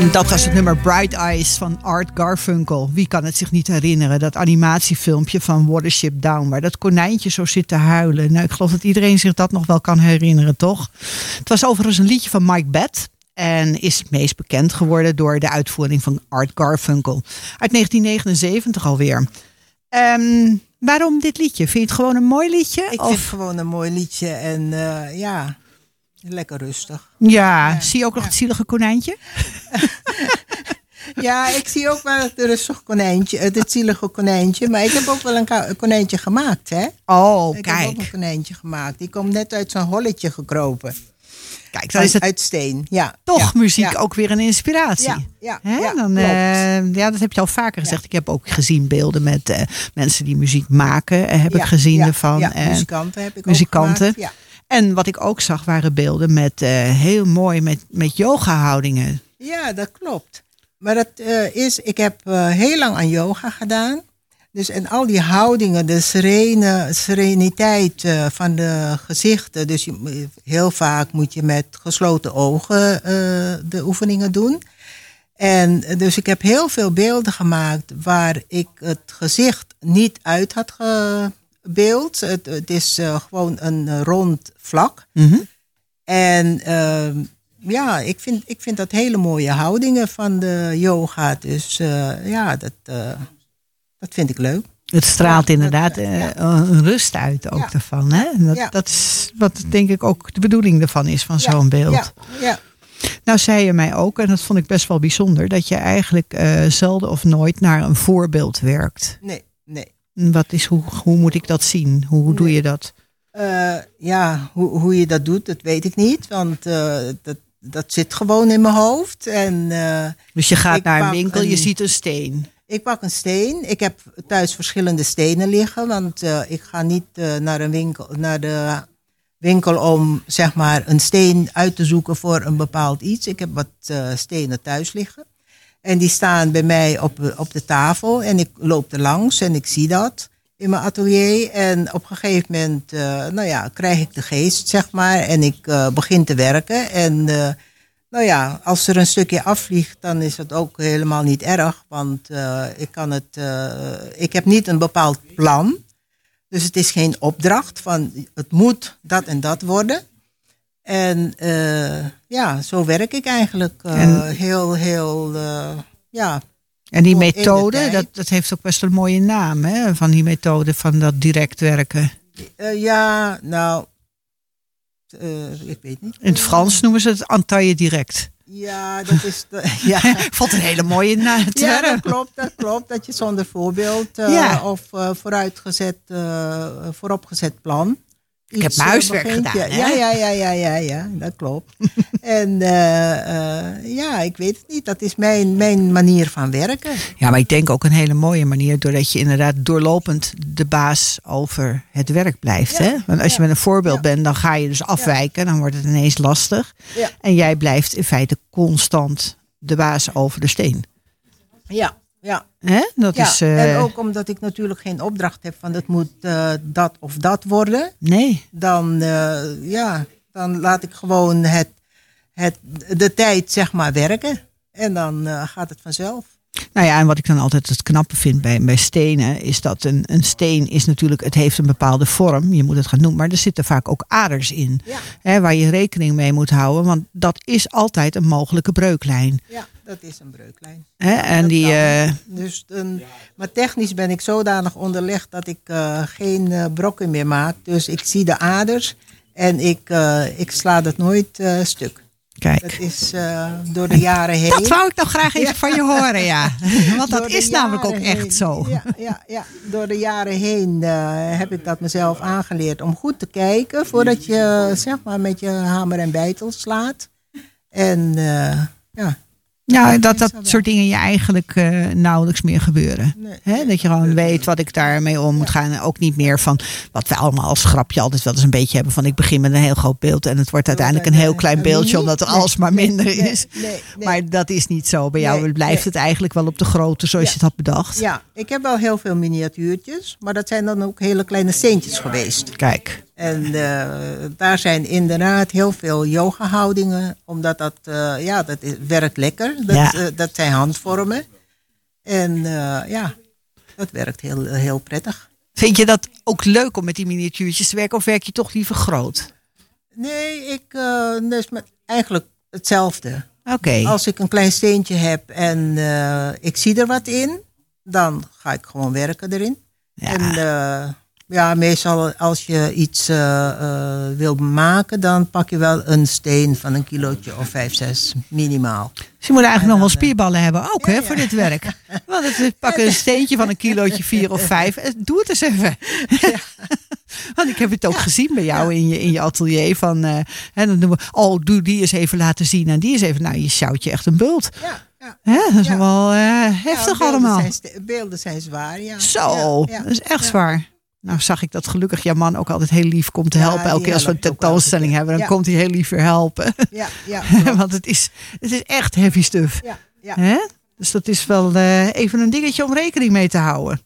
En dat was het nummer Bright Eyes van Art Garfunkel. Wie kan het zich niet herinneren? Dat animatiefilmpje van Watership Down, waar dat konijntje zo zit te huilen. Nou, ik geloof dat iedereen zich dat nog wel kan herinneren, toch? Het was overigens een liedje van Mike Bett. En is het meest bekend geworden door de uitvoering van Art Garfunkel. Uit 1979 alweer. Ehm, waarom dit liedje? Vind je het gewoon een mooi liedje? Ik Of- vind het gewoon een mooi liedje en eh, ja, lekker rustig. ja, zie je ook nog het zielige konijntje? [LAUGHS] Ja, ik zie ook wel het rustig konijntje, het, zielige konijntje. Maar ik heb ook wel een, konijntje gemaakt, hè? Oh, ik heb ook kijk. een konijntje gemaakt. Die komt net uit zijn holletje gekropen. Kijk, dan is het uit steen, ja. toch ja, muziek ja. ook weer een inspiratie. Ja, ja, Hè? ja, dan, eh, ja, dat heb je al vaker gezegd. Ik heb ook gezien beelden met eh, mensen die muziek maken. eh, heb ik gezien ervan. Ja, muzikanten heb ik muzikanten. ook gemaakt. En wat ik ook zag waren beelden met heel mooi met, met yoga houdingen. Ja, dat klopt. Maar dat eh, is, ik heb eh, heel lang aan yoga gedaan. Dus en al die houdingen, de serene, sereniteit eh, van de gezichten. Dus je, heel vaak moet je met gesloten ogen de oefeningen doen. En dus ik heb heel veel beelden gemaakt waar ik het gezicht niet uit had gebeeld. Het, het is gewoon een rond vlak. Mhm. En ehm, ja, ik vind, ik vind dat hele mooie houdingen van de yoga. Dus eh, ja, dat, eh, dat vind ik leuk. Het straalt Ja, inderdaad dat- eh, een rust uit ook Ja. ervan. Hè? Dat, Ja. dat is wat denk ik ook de bedoeling ervan is van zo'n beeld. Ja, ja. Nou zei je mij ook, en dat vond ik best wel bijzonder, dat je eigenlijk zelden of nooit naar een voorbeeld werkt. nee, nee. Wat is, hoe, hoe moet ik dat zien? Hoe, hoe doe je dat? Ja, hoe, hoe je dat doet, dat weet ik niet. Want eh, dat, dat zit gewoon in mijn hoofd. En eh, Dus je gaat naar een winkel, je ziet een steen. ik pak een steen. Ik heb thuis verschillende stenen liggen. Want eh, ik ga niet eh, naar, een winkel, naar de winkel om zeg maar, een steen uit te zoeken voor een bepaald iets. Ik heb wat stenen thuis liggen. En die staan bij mij op, op de tafel. En ik loop er langs en ik zie dat in mijn atelier. En op een gegeven moment eh, nou ja, krijg ik de geest, zeg maar. En ik eh, begin te werken. En eh, nou ja, als er een stukje afvliegt, dan is het ook helemaal niet erg. Want ik, kan het, ik heb niet een bepaald plan. Dus het is geen opdracht van het moet dat en dat worden. En ja, zo werk ik eigenlijk En- heel, heel, ja. En die de methode, dat, dat heeft ook best een mooie naam, hè? Van die methode van dat direct werken. Eh, ja, nou, eh, ik weet niet. In het Frans noemen ze het entaille direct. Ja, dat is. De, [LAUGHS] ja. Ik vond het een hele mooie naam. [LAUGHS] Ja, dat klopt, dat klopt. Dat je zonder voorbeeld eh, Ja. of vooruitgezet, vooropgezet plan. Ik heb mijn huiswerk begint. gedaan, Ja, hè? ja, ja, ja, ja, ja, dat klopt. [LAUGHS] en eh, eh, ja, ik weet het niet. Dat is mijn, mijn manier van werken. Ja, maar ik denk ook een hele mooie manier, doordat je inderdaad doorlopend de baas over het werk blijft. Ja, Hè? Want als je met een voorbeeld ja. bent, dan ga je dus afwijken, dan wordt het ineens lastig. Ja. En jij blijft in feite constant de baas over de steen. Ja, ja. Hè? Dat ja. is. eh, En ook omdat ik natuurlijk geen opdracht heb van het moet dat of dat worden. Nee. dan, ja, dan laat ik gewoon het, het, de tijd zeg maar werken. En dan eh, gaat het vanzelf. Nou ja, en wat ik dan altijd het knappe vind bij, bij stenen, is dat een, een steen is natuurlijk, het heeft een bepaalde vorm, je moet het gaan noemen, maar er zitten vaak ook aders in. Ja. Hè, waar je rekening mee moet houden, want dat is altijd een mogelijke breuklijn. Ja, dat is een breuklijn. Hè? En Dat die, eh, Dus een, maar technisch ben ik zodanig onderlegd dat ik eh, geen brokken meer maak. Dus ik zie de aders en ik, ik sla dat nooit stuk. Kijk. Dat is eh, door de jaren heen. Dat wou ik nog graag even Ja. van je horen, ja. [LAUGHS] Want dat is namelijk ook echt zo. Ja, ja, ja. Door de jaren heen eh, heb ik dat mezelf aangeleerd om goed te kijken voordat je zeg maar met je hamer en bijtel slaat. En eh, ja, Ja, dat dat soort dingen je eigenlijk eh, nauwelijks meer gebeuren. Nee. Dat je gewoon weet wat ik daarmee om moet gaan. En ook niet meer van wat we allemaal als grapje altijd wel eens een beetje hebben. Van ik begin met een heel groot beeld en het wordt uiteindelijk een heel klein beeldje. Omdat er alsmaar nee, minder is. Maar dat is niet zo. Bij jou blijft het eigenlijk wel op de grootte zoals je het had bedacht. ja, ik heb wel heel veel miniatuurtjes, maar dat zijn dan ook hele kleine steentjes geweest. Kijk. En eh, daar zijn inderdaad heel veel yoga-houdingen, omdat dat, eh, ja, dat is, werkt lekker. Dat, Ja. eh, dat zijn handvormen. En ja, dat werkt heel, heel prettig. Vind je dat ook leuk om met die miniatuurtjes te werken? Of werk je toch liever groot? Nee, ik, dus eigenlijk hetzelfde. Oké. Als ik een klein steentje heb en ik zie er wat in, dan ga ik gewoon werken erin. Ja. En ja, meestal als je iets uh, uh, wil maken, dan pak je wel een steen van een kilootje of vijf, zes minimaal. Dus je moet eigenlijk nog wel spierballen hebben, ook ja, hè, ja. voor dit werk. [LAUGHS] Want het, pak een steentje van een kilootje vier of vijf. Doe het eens even. [LAUGHS] Want ik heb het ook gezien bij jou in, je, in je atelier. Van, uh, hè, dan doen we, oh, doe die eens even laten zien. En die is even, nou, je sjouwt je echt een bult. Ja. Ja. Hè, dat is wel heftig beelden allemaal. Zijn, beelden zijn zwaar, ja. Zo, dat is echt zwaar. Nou zag ik dat gelukkig jouw man ook altijd heel lief komt te helpen. Ja, Elke keer als we een tentoonstelling hebben, dan Ja. komt hij heel lief weer helpen. Ja, ja, [LAUGHS] Want het is, het is echt heavy stuff. ja, ja. Hè? Dus dat is wel eh, even een dingetje om rekening mee te houden.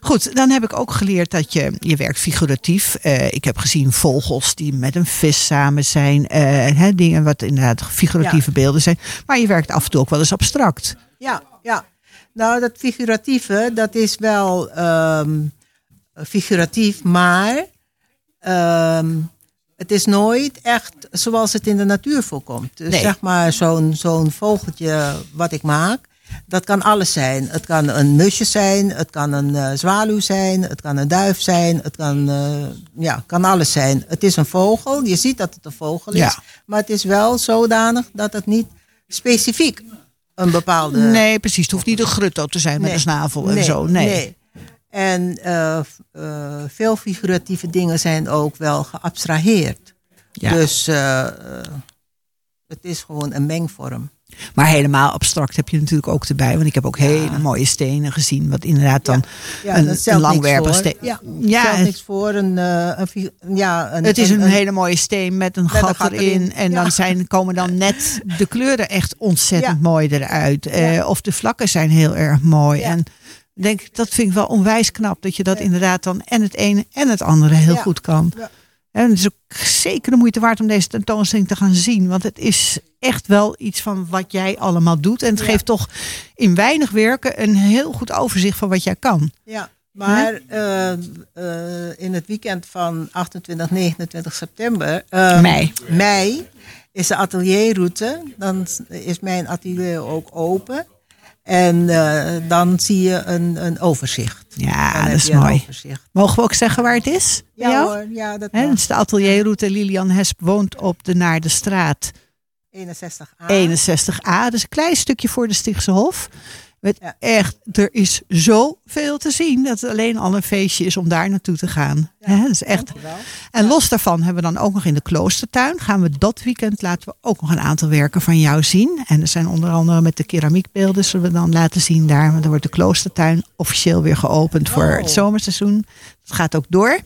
Goed, dan heb ik ook geleerd dat je, je werkt figuratief. Eh, ik heb gezien vogels die met een vis samen zijn. eh, hè, dingen wat inderdaad figuratieve beelden zijn. Maar je werkt af en toe ook wel eens abstract. Ja, ja. Nou, dat figuratieve, dat is wel ehm, figuratief, maar ehm, het is nooit echt zoals het in de natuur voorkomt. Dus Nee. zeg maar zo'n zo'n vogeltje wat ik maak, dat kan alles zijn. Het kan een musje zijn, het kan een eh, zwaluw zijn, het kan een duif zijn, het kan, eh, ja, kan alles zijn. Het is een vogel, je ziet dat het een vogel is, Ja. maar het is wel zodanig dat het niet specifiek een bepaalde... Nee, precies. Het hoeft niet een grutto te zijn met Nee. een snavel en zo. Nee. En eh, eh, veel figuratieve dingen zijn ook wel geabstraheerd. Ja. Dus eh, het is gewoon een mengvorm. Maar helemaal abstract heb je natuurlijk ook erbij. Want ik heb ook hele mooie stenen gezien. Wat inderdaad dan Ja, een, een stelt niks langwerper voor. steen. Ja, ja het, niks voor. Een, een, ja, een, het is een, een- hele mooie steen met een gat, gat erin. erin. En dan zijn, komen dan net de kleuren echt ontzettend mooi eruit. Of de vlakken zijn heel erg mooi. En denk, dat vind ik wel onwijs knap. Dat je dat inderdaad dan en het ene en het andere heel Ja. goed kan. Ja. En het is ook zeker de moeite waard om deze tentoonstelling te gaan zien. Want het is echt wel iets van wat jij allemaal doet. En het geeft toch in weinig werken een heel goed overzicht van wat jij kan. Ja, maar eh, eh, in het weekend van 28, 29 september. eh, Mei. Mei is de atelierroute. Dan is mijn atelier ook open. En eh, dan zie je een, een overzicht. Ja, Dan dat is mooi. Mogen we ook zeggen waar het is? Ja hoor, ja, dat het is de atelierroute. Lilian Hesp woont op de Naar de Straat 61A. 61A. Dus een klein stukje voor de Stichtse Hof. Met Ja. echt, er is zoveel te zien dat het alleen al een feestje is om daar naartoe te gaan. Dat is echt. Dankjewel. En los daarvan hebben we dan ook nog in de kloostertuin. Gaan we dat weekend laten we ook nog een aantal werken van jou zien. En er zijn onder andere met de keramiekbeelden zullen we dan laten zien daar. Want dan wordt de kloostertuin officieel weer geopend voor Oh. het zomerseizoen. Dat gaat ook door.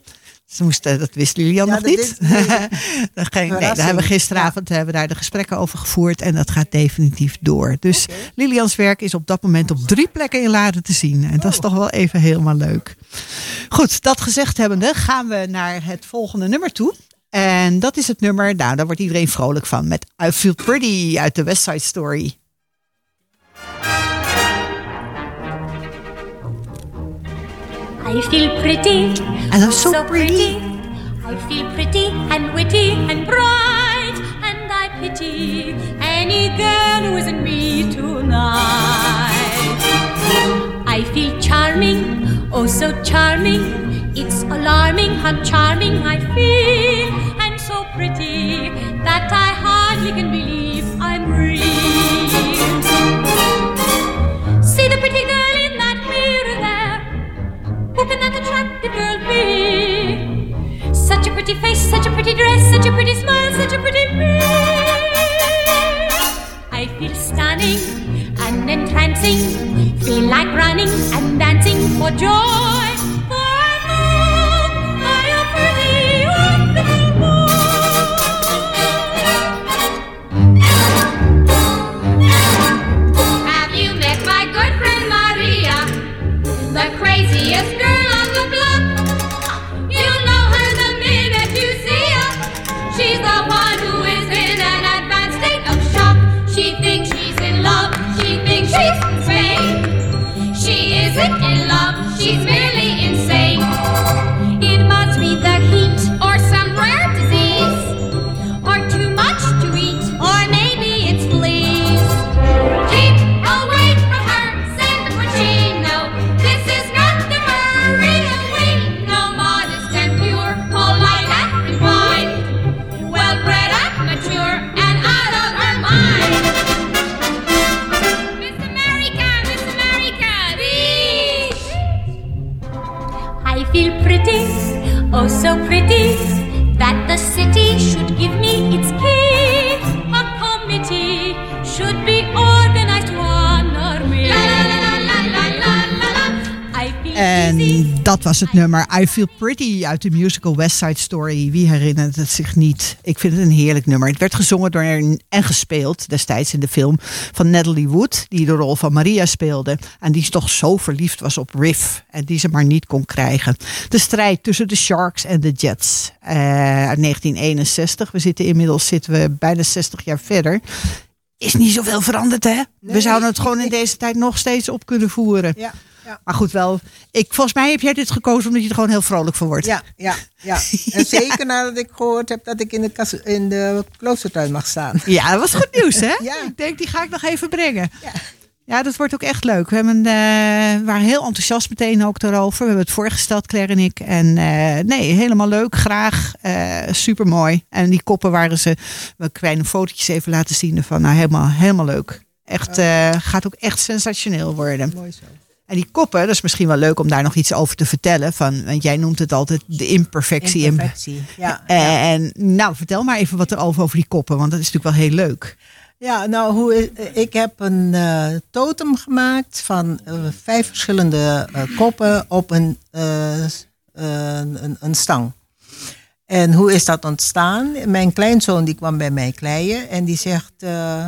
Ze moesten, dat wist Lilian Ja, nog niet. [LAUGHS] nee. Daar ging- nee, daar Verrassing. hebben we gisteravond hebben daar de gesprekken over gevoerd. En dat gaat definitief door. Dus Lilians werk is op dat moment op drie plekken in Laren te zien. En dat is toch wel even helemaal leuk. Goed, dat gezegd hebbende gaan we naar het volgende nummer toe. En dat is het nummer, nou daar wordt iedereen vrolijk van. Met I Feel Pretty uit de West Side Story. I feel pretty. And I'm oh, so pretty. I feel pretty and witty and bright, and I pity any girl who isn't me tonight. I feel charming, oh so charming. It's alarming how charming I feel, and so pretty that I Such a pretty face, such a pretty dress, such a pretty smile, such a pretty me. I feel stunning and entrancing, feel like running and dancing for joy. she's vain. She isn't in love, she's merely. Dat was het nummer I Feel Pretty uit de musical West Side Story. Wie herinnert het zich niet? Ik vind het een heerlijk nummer. Het werd gezongen door en gespeeld destijds in de film van Natalie Wood, die de rol van Maria speelde. En die toch zo verliefd was op Riff en die ze maar niet kon krijgen. De strijd tussen de Sharks en de Jets eh, uit 1961. We zitten inmiddels zitten we bijna 60 jaar verder. Is niet zoveel veranderd, hè? We zouden het gewoon in [LAUGHS] deze tijd nog steeds op kunnen voeren. Ja, ja. Maar goed, wel. Ik, volgens mij heb jij dit gekozen omdat je er gewoon heel vrolijk van wordt. Ja, ja, ja. [LAUGHS] En zeker nadat ik gehoord heb dat ik in de, kas, in de kloostertuin mag staan. Ja, dat was goed nieuws, hè? [LAUGHS] Ja. Ik denk, die ga ik nog even brengen. Ja. Ja, dat wordt ook echt leuk. We, hebben, eh, we waren heel enthousiast meteen ook daarover. We hebben het voorgesteld, Claire en ik. En eh, nee, helemaal leuk. Graag. Eh Super mooi. En die koppen waren ze. We kleine fotootjes even laten zien ervan. Nou, helemaal, helemaal leuk. Echt, gaat ook echt sensationeel worden. Mooi zo. En die koppen, dat is misschien wel leuk om daar nog iets over te vertellen. Van, want jij noemt het altijd de imperfectie. Imperfectie. Ja, ja. En nou, vertel maar even wat er over over die koppen, want dat is natuurlijk wel heel leuk. Ja, nou, hoe, ik heb een eh, totem gemaakt van eh, vijf verschillende eh, koppen op een, eh, eh, een, een stang. En hoe is dat ontstaan? Mijn kleinzoon die kwam bij mij kleien en die zegt, eh,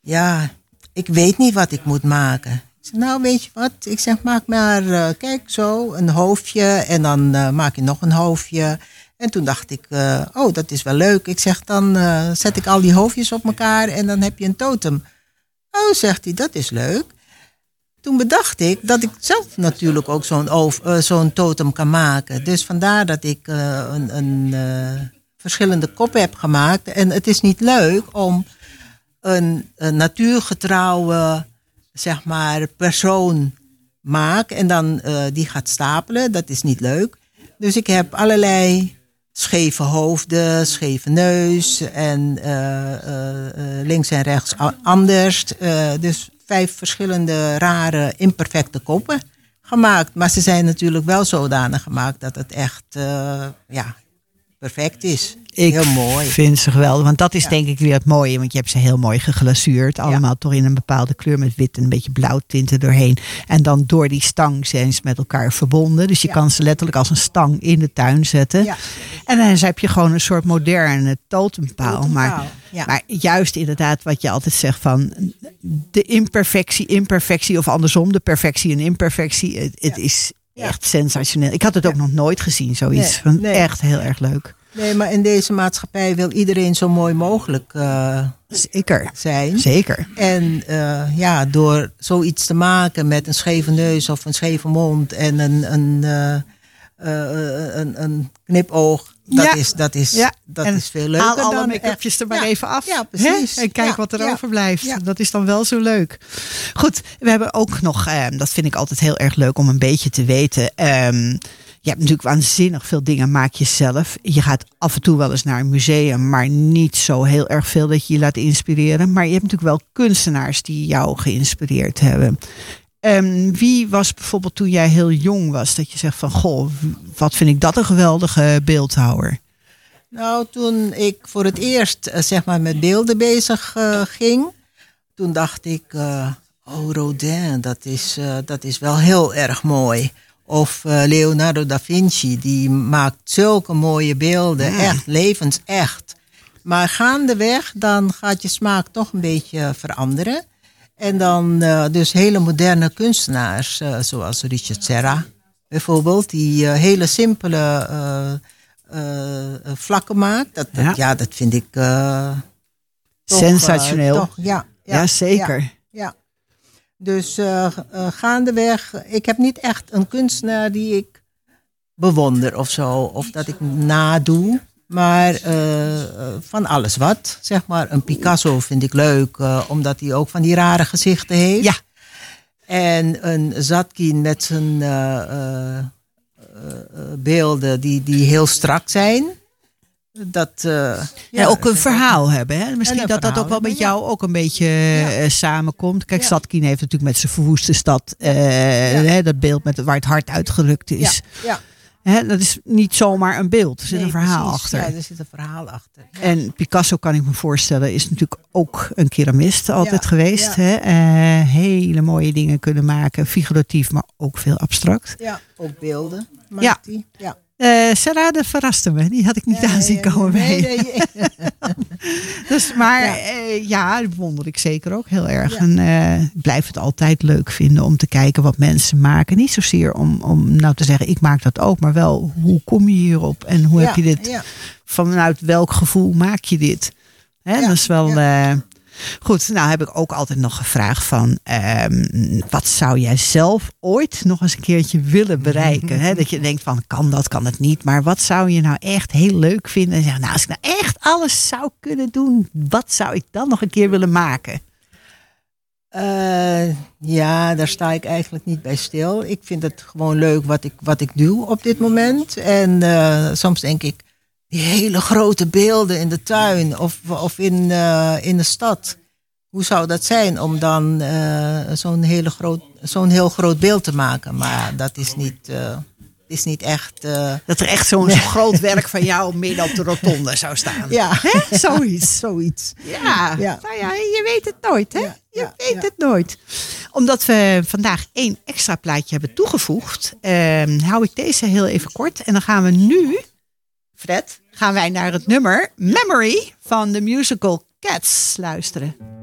ja, ik weet niet wat ik moet maken. Zeg, nou weet je wat, ik zeg maak maar, eh, kijk zo, een hoofdje en dan eh, maak je nog een hoofdje. En toen dacht ik, eh, oh dat is wel leuk. Ik zeg, dan zet ik al die hoofdjes op elkaar en dan heb je een totem. Oh, zegt hij, dat is leuk. Toen bedacht ik dat ik zelf natuurlijk ook zo'n totem kan maken. Dus vandaar dat ik een, een verschillende koppen heb gemaakt. En het is niet leuk om een, een natuurgetrouwe, zeg maar, persoon maak en dan eh, die gaat stapelen. Dat is niet leuk. Dus ik heb allerlei scheve hoofden, scheve neus en eh, eh, links en rechts anders. Dus vijf verschillende rare, imperfecte koppen gemaakt. Maar ze zijn natuurlijk wel zodanig gemaakt dat het echt ja, perfect is. Ik Heel mooi. vind ze geweldig, want dat is Ja. denk ik weer het mooie. Want je hebt ze heel mooi geglazuurd. Allemaal toch in een bepaalde kleur met wit en een beetje blauw tinten doorheen. En dan door die stang zijn ze met elkaar verbonden. Dus je Ja. kan ze letterlijk als een stang in de tuin zetten. Ja. En dan heb je gewoon een soort moderne totempaal. Totempaal, Maar, ja. maar juist inderdaad wat je altijd zegt van de imperfectie, imperfectie of andersom, de perfectie en imperfectie. Het, het is Ja. echt sensationeel. Ik had het ook nog nooit gezien, zoiets. Nee, van nee. Echt heel erg leuk. Nee, maar in deze maatschappij wil iedereen zo mooi mogelijk eh, Zeker. zijn. Zeker. En eh, ja, door zoiets te maken met een scheve neus of een scheve mond en een, een, eh, een, een knipoog, dat, Ja. is, dat, is, Ja, dat en is veel leuker Haal alle make-upjes er maar Ja, even af. Ja, precies. Hè? En kijk wat er overblijft. Dat is dan wel zo leuk. Goed, we hebben ook nog, eh, dat vind ik altijd heel erg leuk om een beetje te weten. ehm, je hebt natuurlijk waanzinnig veel dingen maak je zelf. Je gaat af en toe wel eens naar een museum, maar niet zo heel erg veel dat je je laat inspireren. Maar je hebt natuurlijk wel kunstenaars die jou geïnspireerd hebben. Ehm, wie was bijvoorbeeld toen jij heel jong was, dat je zegt van goh, wat vind ik dat een geweldige beeldhouwer? Nou, toen ik voor het eerst eh, zeg maar met beelden bezig eh, ging, toen dacht ik, eh, oh Rodin, dat is, dat is wel heel erg mooi. Of eh, Leonardo da Vinci, die maakt zulke mooie beelden, echt levensecht. Maar gaandeweg, dan gaat je smaak toch een beetje veranderen. En dan eh, dus hele moderne kunstenaars, eh, zoals Richard Serra bijvoorbeeld, die hele simpele vlakken maakt. Dat, dat- Ja. ja. dat vind ik toch, Sensationeel. toch, ja, ja, Ja, zeker. Ja. Dus eh, eh, gaandeweg, ik heb niet echt een kunstenaar die ik bewonder of zo, of dat ik nadoe. Maar eh, van alles wat. Zeg maar, een Picasso vind ik leuk, omdat hij ook van die rare gezichten heeft. Ja. En een Zatkin met zijn beelden die, die heel strak zijn. Dat, eh, Ja, ook een verhaal hebben. Hè? Misschien dat dat ook wel met ja. jou ook een beetje eh, samenkomt. Kijk, Ja. Satkin heeft natuurlijk met zijn verwoeste stad eh, hè, dat beeld met, waar het hart uitgerukt is. Ja, ja. Hè, dat is niet zomaar een beeld. Er zit Nee, een verhaal precies. achter. Ja, er zit een verhaal achter. Ja. En Picasso kan ik me voorstellen is natuurlijk ook een keramist altijd Ja, geweest. ja. Hè? Hele mooie dingen kunnen maken, figuratief, maar ook veel abstract. Ja, ook beelden Ja. maakt hij. Ja. Eh Sarah, dat verraste me. Die had ik niet Ja, aan zien ja, komen nee, nee, [LAUGHS] nee. Dus, maar Ja. ja. ja, dat bewonder ik zeker ook heel erg. Ja. En eh, ik blijf het altijd leuk vinden om te kijken wat mensen maken. Niet zozeer om, om nou te zeggen, ik maak dat ook. Maar wel, hoe kom je hierop? En hoe heb je dit, vanuit welk gevoel maak je dit? Hè, Dat is wel... eh, goed, nou heb ik ook altijd nog gevraagd van... ehm, wat zou jij zelf ooit nog eens een keertje willen bereiken? Dat je denkt van, kan dat, kan het niet? Maar wat zou je nou echt heel leuk vinden? En zeggen, nou, als ik nou echt alles zou kunnen doen... wat zou ik dan nog een keer willen maken? Eh, ja, daar sta ik eigenlijk niet bij stil. Ik vind het gewoon leuk wat ik, wat ik doe op dit moment. En eh, soms denk ik, die hele grote beelden in de tuin of, of in, eh, in de stad. Hoe zou dat zijn om dan eh, zo'n hele groot, zo'n heel groot beeld te maken? Maar dat is niet, eh, is niet echt. Dat er echt zo'n groot werk van jou midden op de rotonde zou staan. ja, Hè? [LAUGHS] Zoiets. zoiets. Ja, Ja. Nou ja, je weet het nooit, hè? Ja, je ja, weet het nooit. Omdat we vandaag één extra plaatje hebben toegevoegd, ehm, hou ik deze heel even kort. En dan gaan we nu, Fred, gaan wij naar het nummer Memory van de musical Cats luisteren.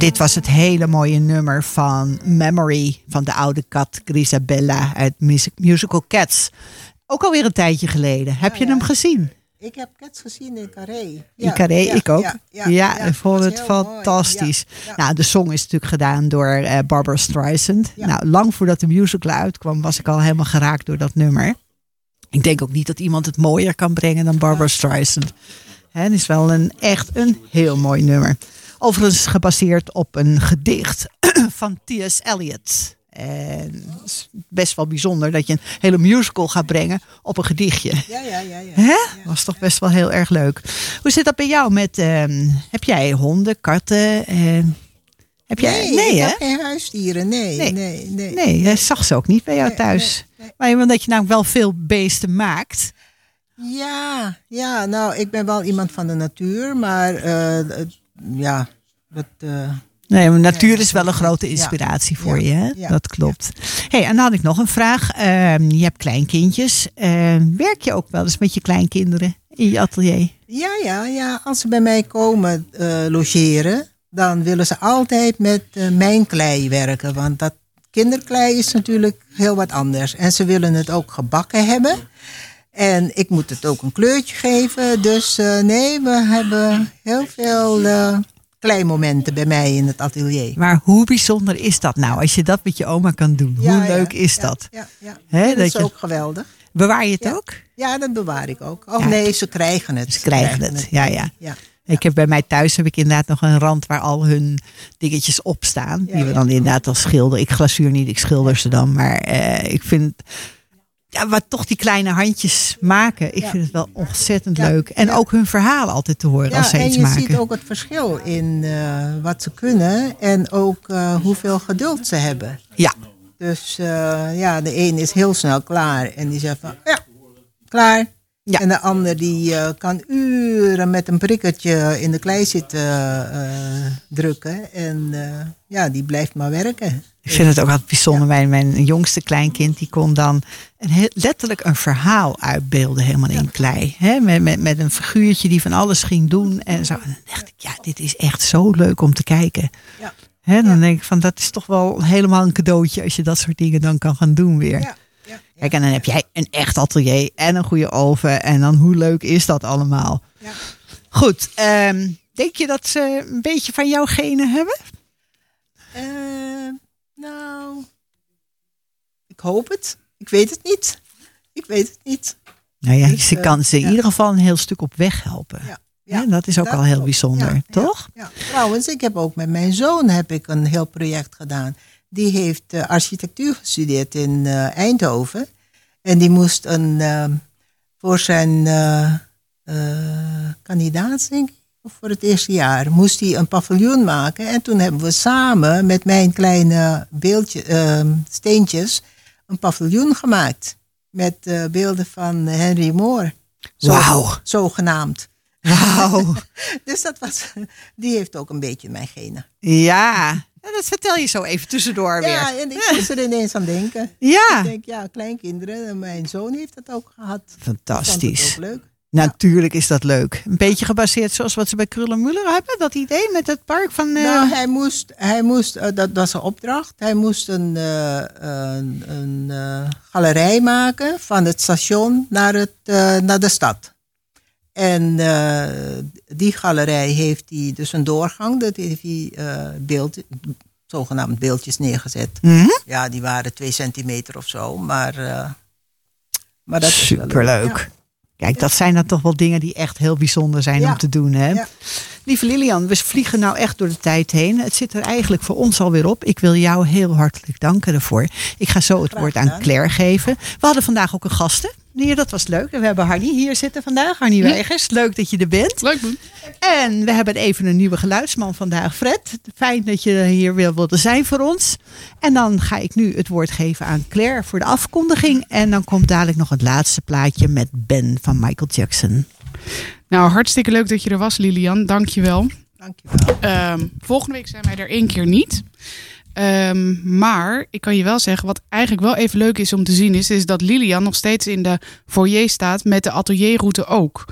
Dit was het hele mooie nummer van Memory van de oude kat Grisabella uit Mus- Musical Cats. Ook alweer een tijdje geleden. Heb je ja. hem gezien? Ik heb Cats gezien in Carré. In Carré, ik ook. Ja, ik vond het fantastisch. Ja, ja. Nou, de song is natuurlijk gedaan door eh, Barbara Streisand. Ja. Nou, lang voordat de musical uitkwam, was ik al helemaal geraakt door dat nummer. Ik denk ook niet dat iemand het mooier kan brengen dan Barbara Streisand. Het is wel een, echt een heel mooi nummer. Overigens gebaseerd op een gedicht [CLEARS THROAT] van T.S. Eliot. En het is best wel bijzonder dat je een hele musical gaat brengen op een gedichtje. Ja, ja, ja. ja. Hè? Was toch best wel heel erg leuk. Hoe zit dat bij jou met, ehm, heb jij honden, katten? eh, heb jij, Nee, nee ik hè? heb geen huisdieren. Nee, Nee. nee, nee. Nee, jij zag ze ook niet bij jou Nee, thuis. Maar omdat je nou wel veel beesten maakt. Ja, ja, nou, ik ben wel iemand van de natuur, maar eh, ja, dat, eh, Nee, natuur is wel een grote ja. inspiratie voor je. Hè? ja, Dat klopt. Hey, en dan had ik nog een vraag. Ehm, je hebt kleinkindjes. Ehm, werk je ook wel eens met je kleinkinderen in je atelier? ja, ja, ja, als ze bij mij komen eh, logeren, dan willen ze altijd met eh, mijn klei werken, want dat kinderklei is natuurlijk heel wat anders. En ze willen het ook gebakken hebben. En ik moet het ook een kleurtje geven. Dus eh, nee, we hebben heel veel uh, kleimomenten bij mij in het atelier. Maar hoe bijzonder is dat nou, als je dat met je oma kan doen? Ja, hoe leuk ja, is ja, dat? Ja, dat, dat is je- ook geweldig. Bewaar je het ook? Ja, dat bewaar ik ook. Oh nee, ze krijgen het. Ze krijgen het, ja, ja. ja. Ik heb bij mij thuis heb ik inderdaad nog een rand waar al hun dingetjes op staan. Die we dan inderdaad als schilder. Ik glazuur niet, ik schilder ze dan. Maar eh, ik vind, ja, wat toch die kleine handjes maken. Ik Ja. vind het wel ontzettend Ja, leuk. En ja. ook hun verhalen altijd te horen als ze en iets je maken. ziet ook het verschil in eh, wat ze kunnen en ook eh, hoeveel geduld ze hebben. Ja, Dus eh, ja, de een is heel snel klaar en die zegt van ja, klaar. Ja. En de ander die kan uren met een prikkertje in de klei zitten drukken. En ja, die blijft maar werken. Ik vind het ook altijd bijzonder. Mijn, mijn jongste kleinkind die kon dan een heel, letterlijk een verhaal uitbeelden helemaal in klei. Hè? Met, met, met een figuurtje die van alles ging doen. En zo. En dan dacht ik, ja, dit is echt zo leuk om te kijken. Ja. Hè, dan denk ik van, dat is toch wel helemaal een cadeautje als je dat soort dingen dan kan gaan doen weer. Ja. Kijk, en dan heb jij een echt atelier en een goede oven. En dan hoe leuk is dat allemaal? Ja. Goed, ehm, denk je dat ze een beetje van jouw genen hebben? Eh, nou, ik hoop het. Ik weet het niet. Ik weet het niet. Nou ja, Ik, ze eh, kan ze in ja. ieder geval een heel stuk op weg helpen. Ja, Ja, dat is ook al heel klopt. bijzonder, Ja, toch? Ja, ja. Trouwens, ik heb ook met mijn zoon heb ik een heel project gedaan. Die heeft eh, architectuur gestudeerd in eh, Eindhoven. En die moest een, eh, voor zijn kandidaat, denk ik, of voor het eerste jaar, moest hij een paviljoen maken. En toen hebben we samen met mijn kleine beeldje, eh, steentjes een paviljoen gemaakt. Met eh, beelden van Henry Moore. Zo- Wauw. Zogenaamd. Wauw. [LAUGHS] Dus dat was, die heeft ook een beetje mijn genen. ja. Dat vertel je zo even tussendoor Ja, weer. en ik moest er ineens aan denken. Ja, Ik denk, ja, kleinkinderen. En mijn zoon heeft dat ook gehad. Fantastisch. ook leuk. Natuurlijk is dat leuk. Een beetje gebaseerd zoals wat ze bij Krullenmuller hebben. Dat idee met het park van... eh, Nou, hij moest, hij moest eh, dat was een opdracht. Hij moest een, eh, een, een galerij maken van het station naar, het, naar de stad. En die galerij heeft hij dus een doorgang. Dat heeft hij beeld, zogenaamd beeldjes neergezet. mhm. Ja, die waren twee centimeter of zo. Maar, maar dat is wel leuk. Superleuk. Kijk, dat zijn dan toch wel dingen die echt heel bijzonder zijn Ja. om te doen. Hè? Ja. Lieve Lilian, we vliegen nou echt door de tijd heen. Het zit er eigenlijk voor ons alweer op. Ik wil jou heel hartelijk danken daarvoor. Ik ga zo het Graag woord aan. Claire geven. We hadden vandaag ook een gasten. Hier, dat was leuk. We hebben Harnie hier zitten vandaag. Harnie Weigers. Leuk dat je er bent. Leuk doen. En we hebben even een nieuwe geluidsman vandaag, Fred. Fijn dat je hier weer wilde zijn voor ons. En dan ga ik nu het woord geven aan Claire voor de afkondiging. En dan komt dadelijk nog het laatste plaatje met Ben van Michael Jackson. Nou, hartstikke leuk dat je er was, Lilian. Dank je wel. Dankjewel. Ehm, volgende week zijn wij er één keer niet. Ehm, maar ik kan je wel zeggen, wat eigenlijk wel even leuk is om te zien, is, is dat Lilian nog steeds in de foyer staat met de atelierroute ook.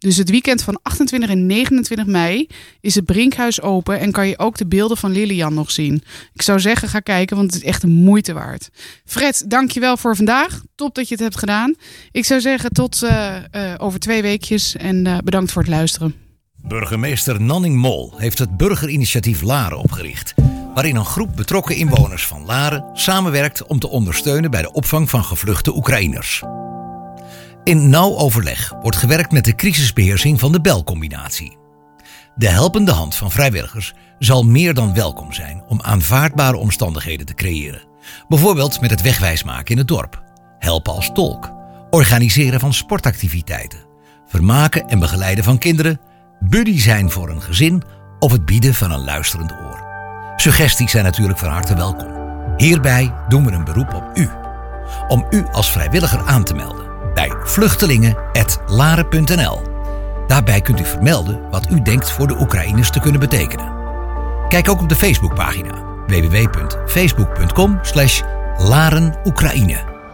Dus het weekend van 28 en 29 mei is het Brinkhuis open en kan je ook de beelden van Lilian nog zien. Ik zou zeggen, ga kijken, want het is echt de moeite waard. Fred, dankjewel voor vandaag. Top dat je het hebt gedaan. Ik zou zeggen, tot eh, eh, over twee weekjes en eh, bedankt voor het luisteren. Burgemeester Nanning Mol heeft het burgerinitiatief Laren opgericht. Waarin een groep betrokken inwoners van Laren samenwerkt om te ondersteunen bij de opvang van gevluchte Oekraïners. In nauw overleg wordt gewerkt met de crisisbeheersing van de belcombinatie. De helpende hand van vrijwilligers zal meer dan welkom zijn om aanvaardbare omstandigheden te creëren. Bijvoorbeeld met het wegwijsmaken in het dorp, helpen als tolk, organiseren van sportactiviteiten, vermaken en begeleiden van kinderen, buddy zijn voor een gezin of het bieden van een luisterend oor. Suggesties zijn natuurlijk van harte welkom. Hierbij doen we een beroep op u. Om u als vrijwilliger aan te melden bij vluchtelingen.laren.nl. Daarbij kunt u vermelden wat u denkt voor de Oekraïners te kunnen betekenen. Kijk ook op de Facebookpagina www.facebook.com slash Laren.